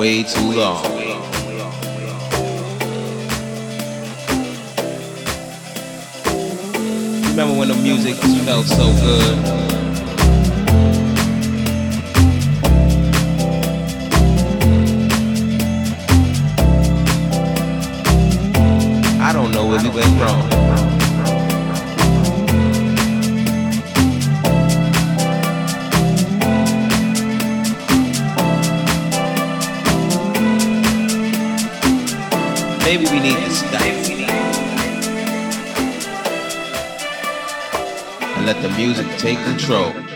way too long. Remember when the music felt so good? I don't know where we went wrong. Maybe we need to stop. And let the music take control.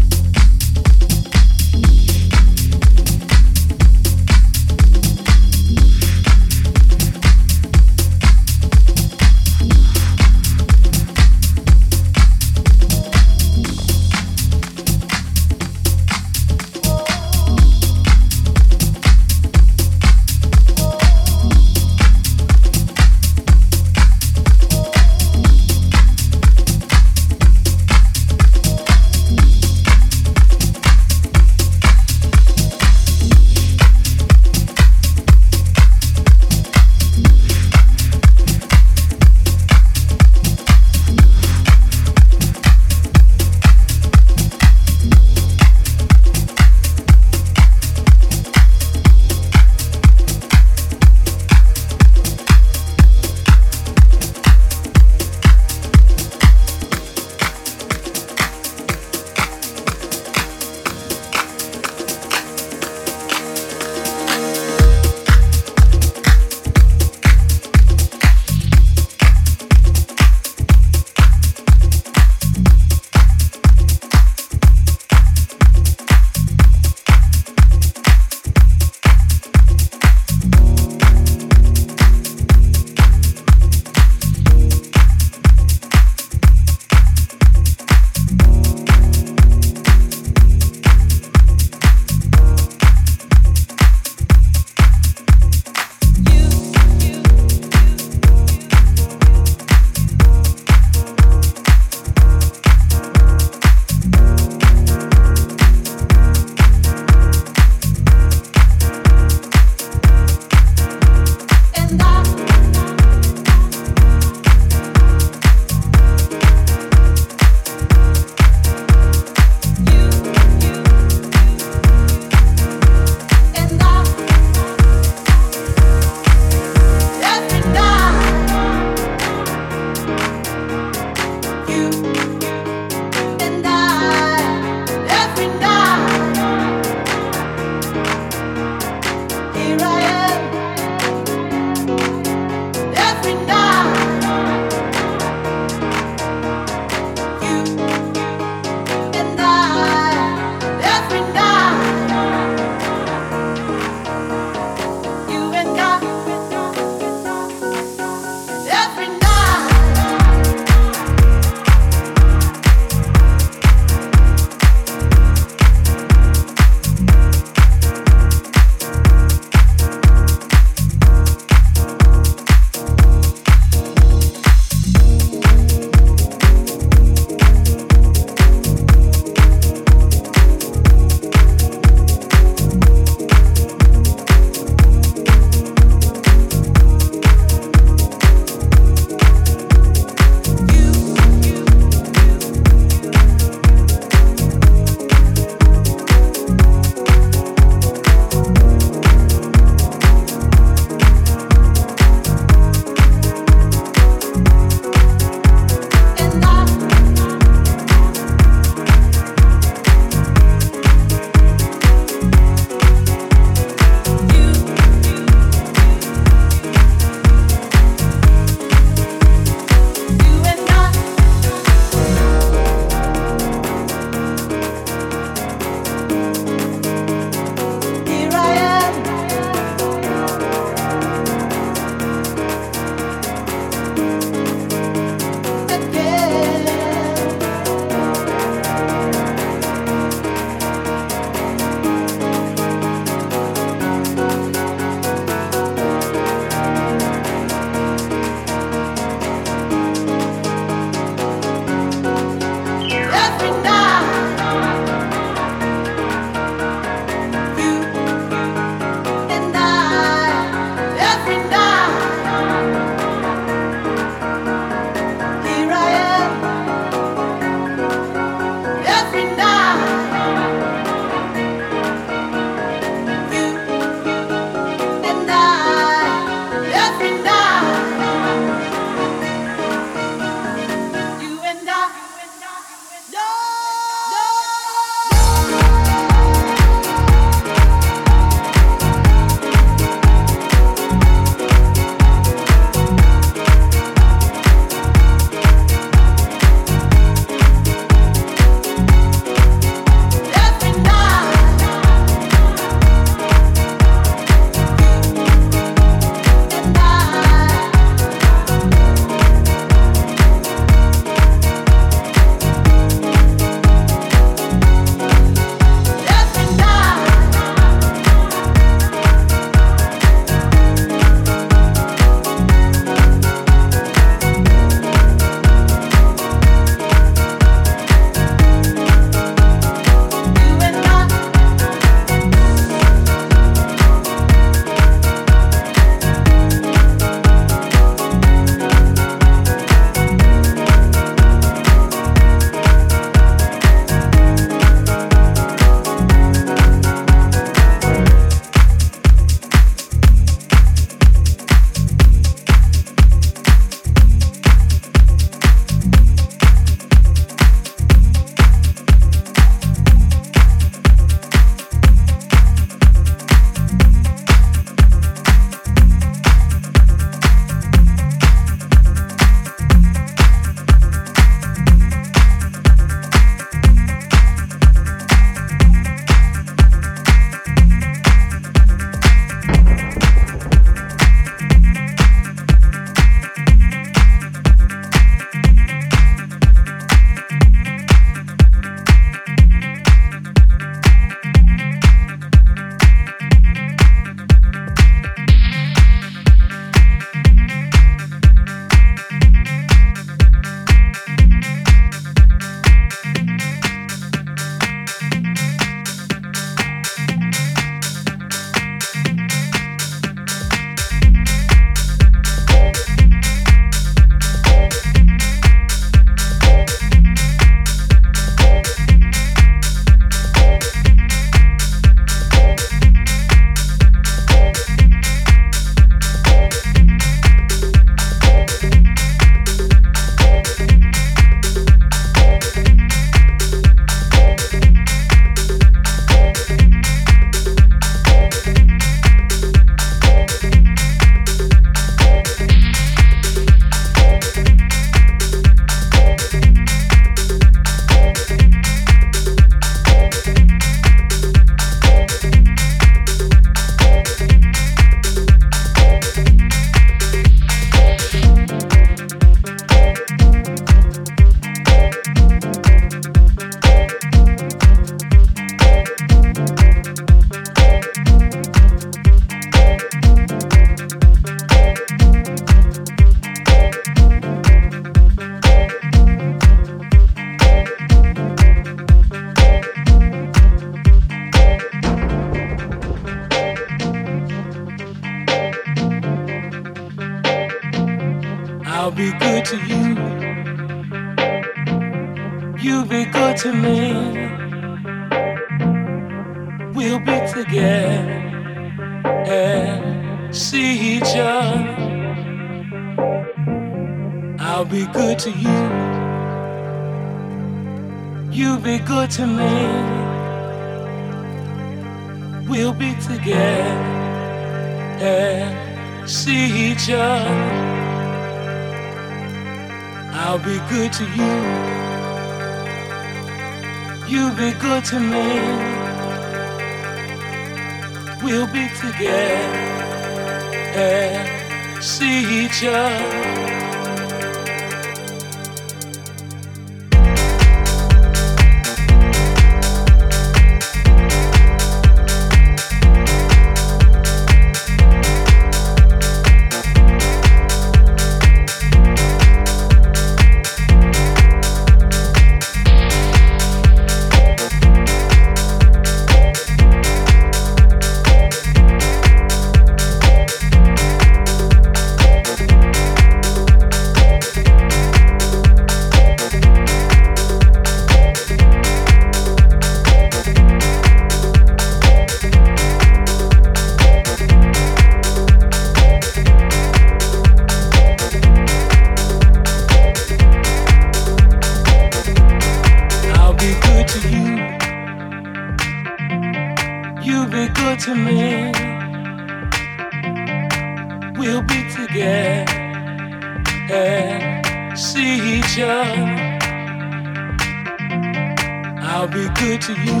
to you.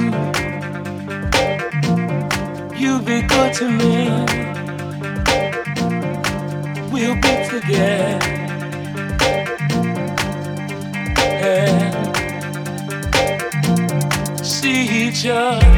You be good to me. We'll be together. And see each other.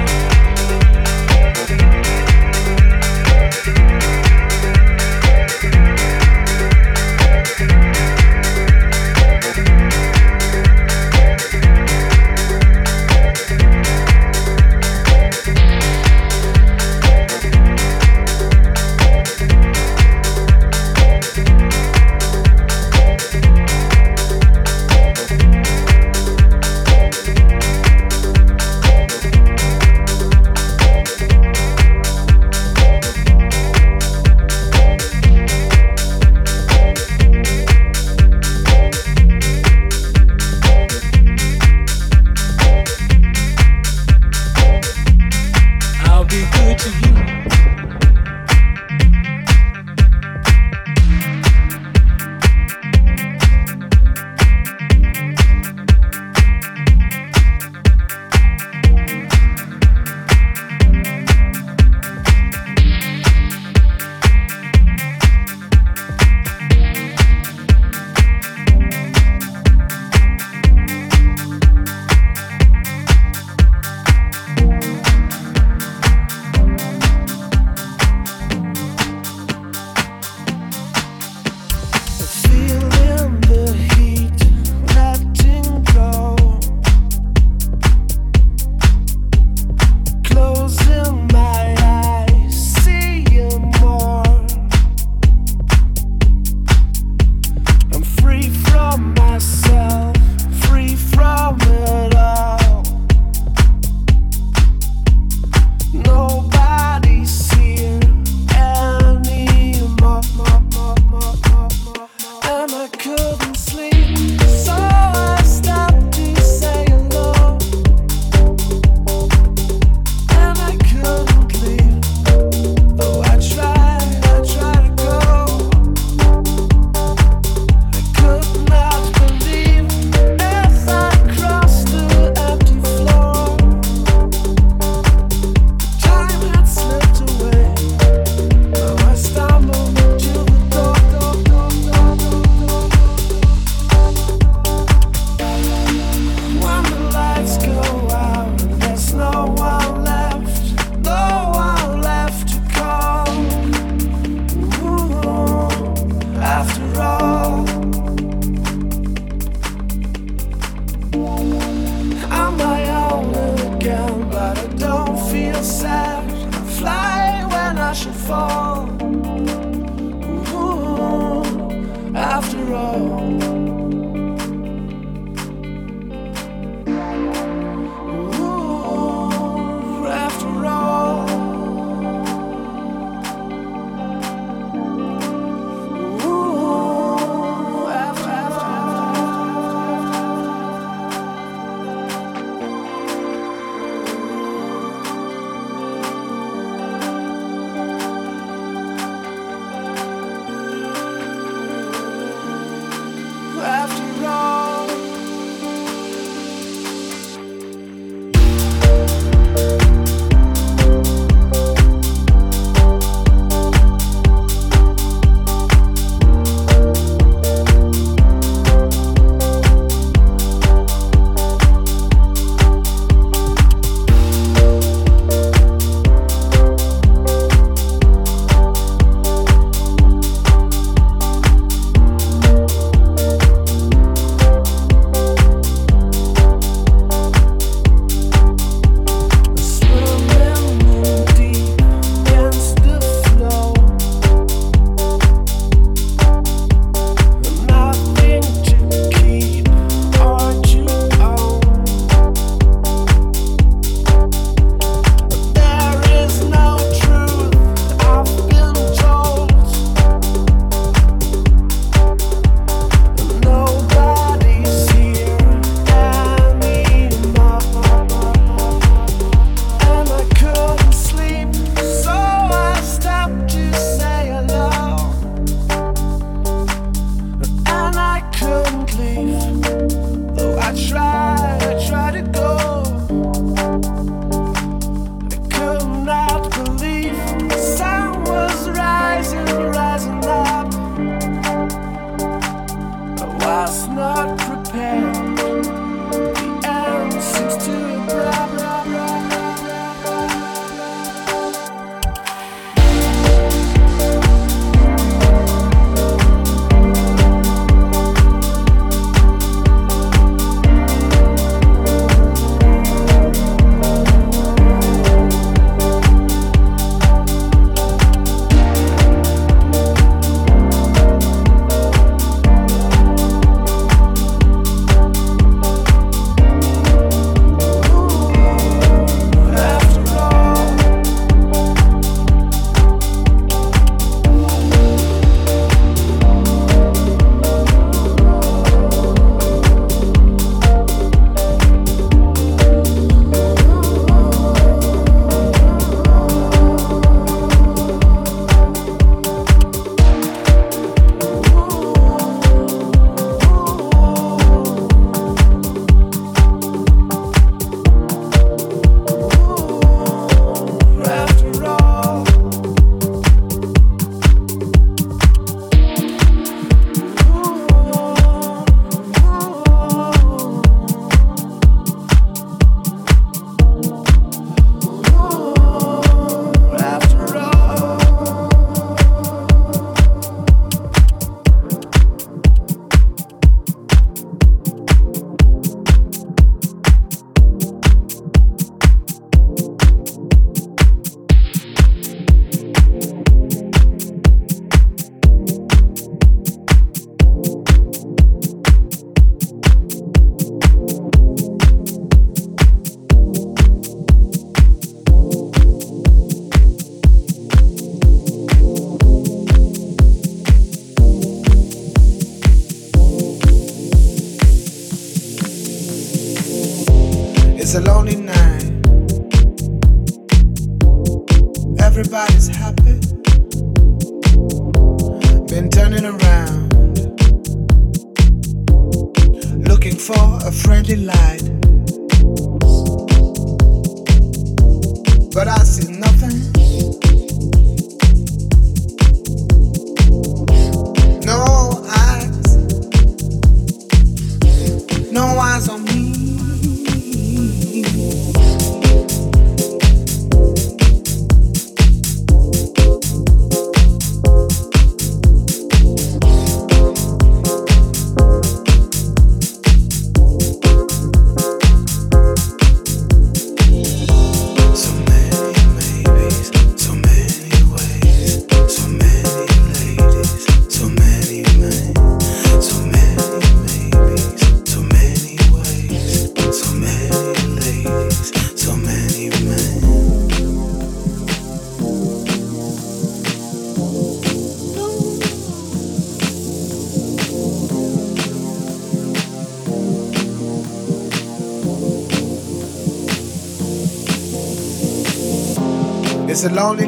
It's a lonely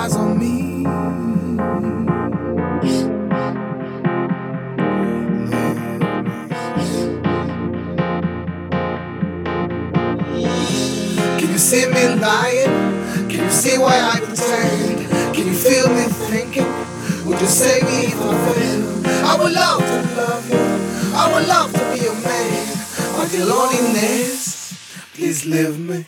eyes on me. Can you see me lying? Can you see why I pretend? Can you feel me thinking? Would you save me if I fail? I would love to love you. I would love to be your man. But your loneliness, please leave me.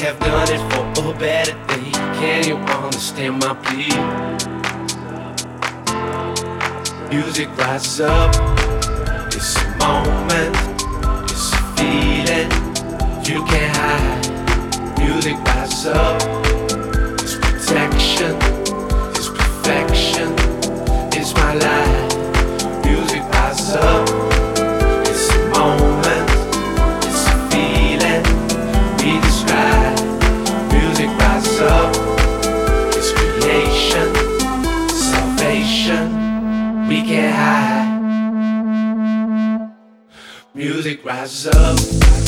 have done it for a better day. Can you understand my plea? Music rises up, it's a moment, it's a feeling you can't hide. Music rises up, it's protection, it's perfection, it's my life. Music rises up. rise up.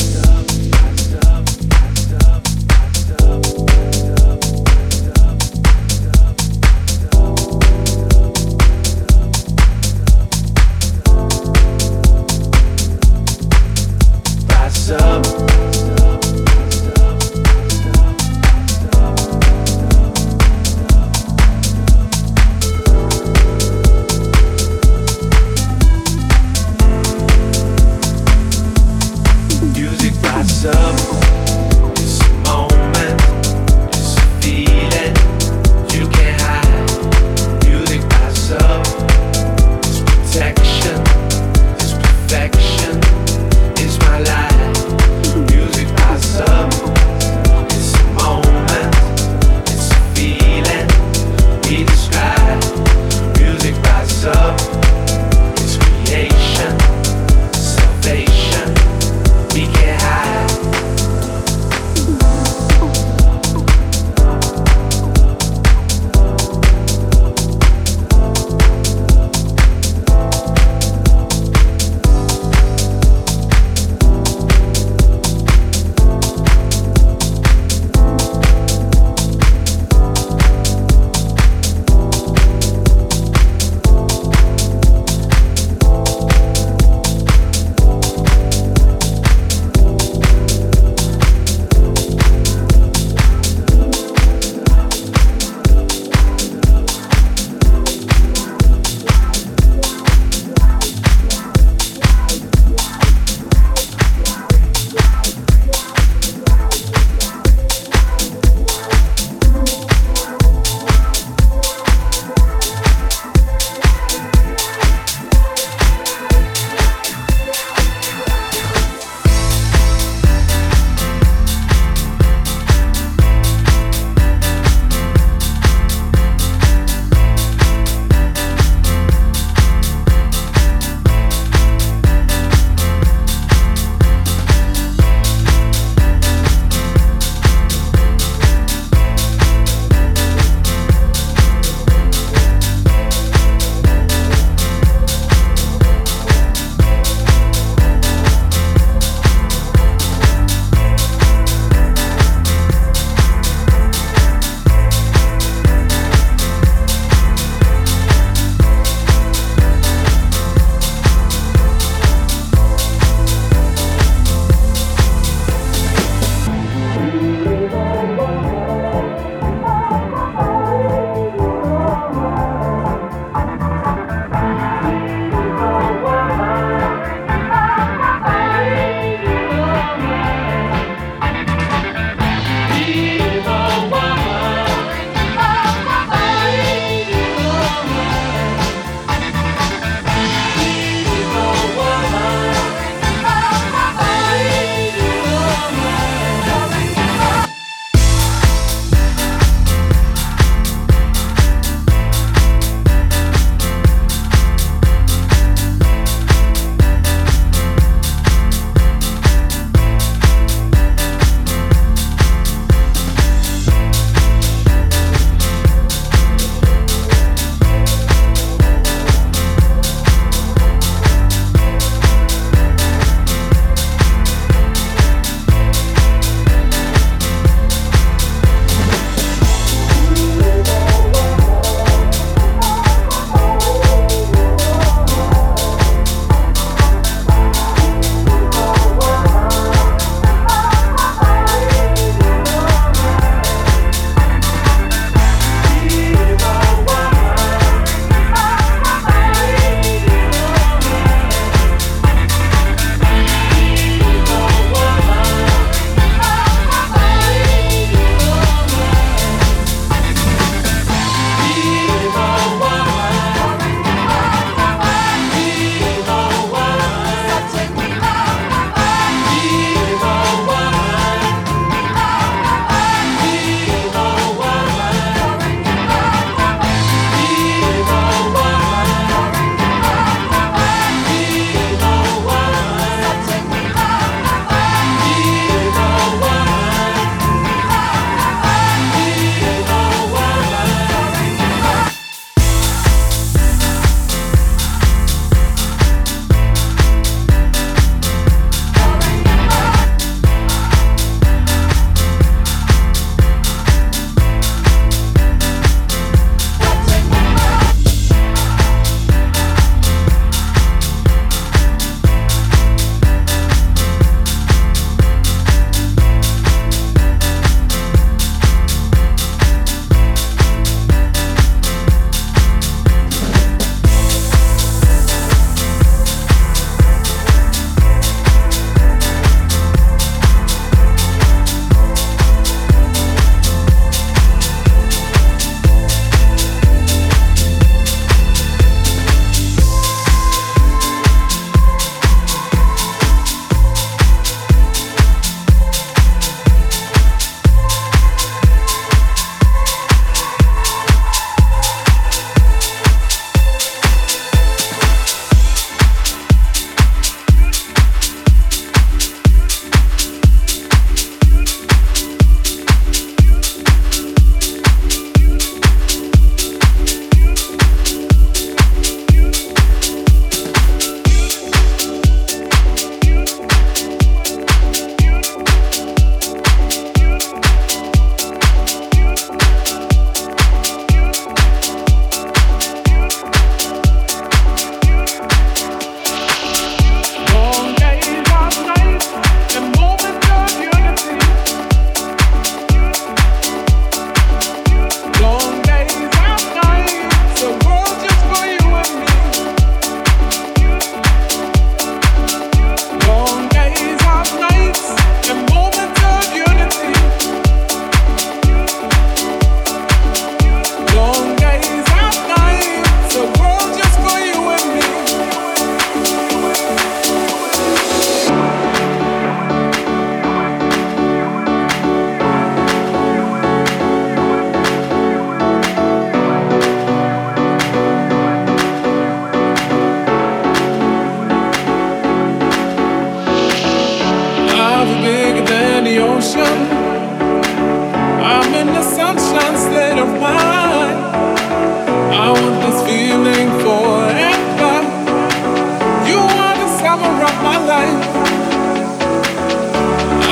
come around my life.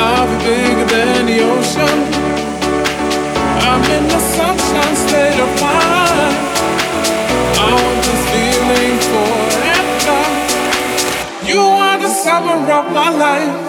I'll be bigger than the ocean. I'm in the sunshine state of mind. I want this feeling forever. You are the summer of my life.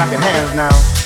Clap your hands now.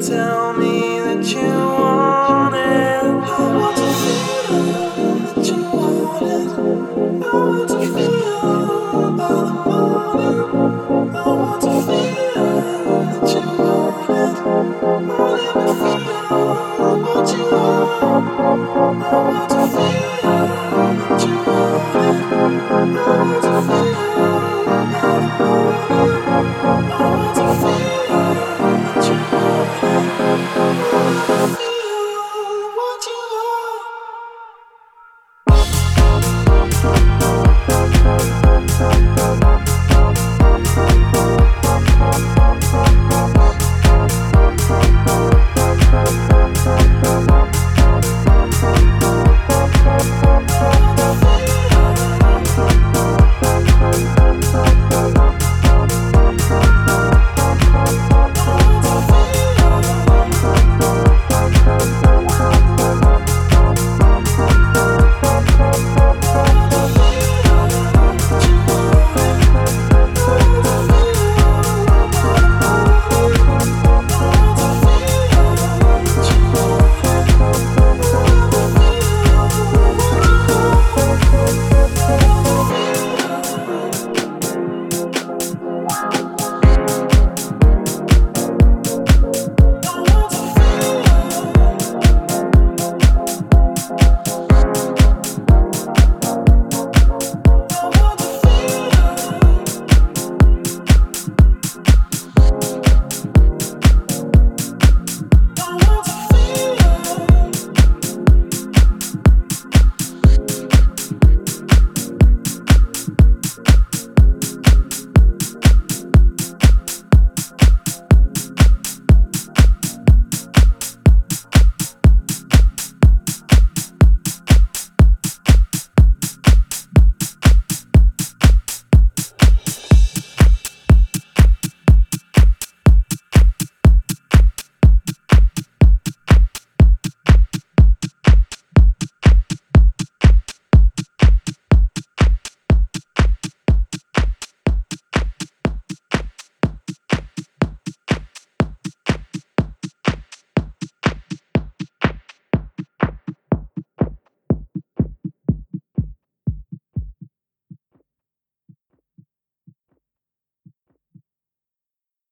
town.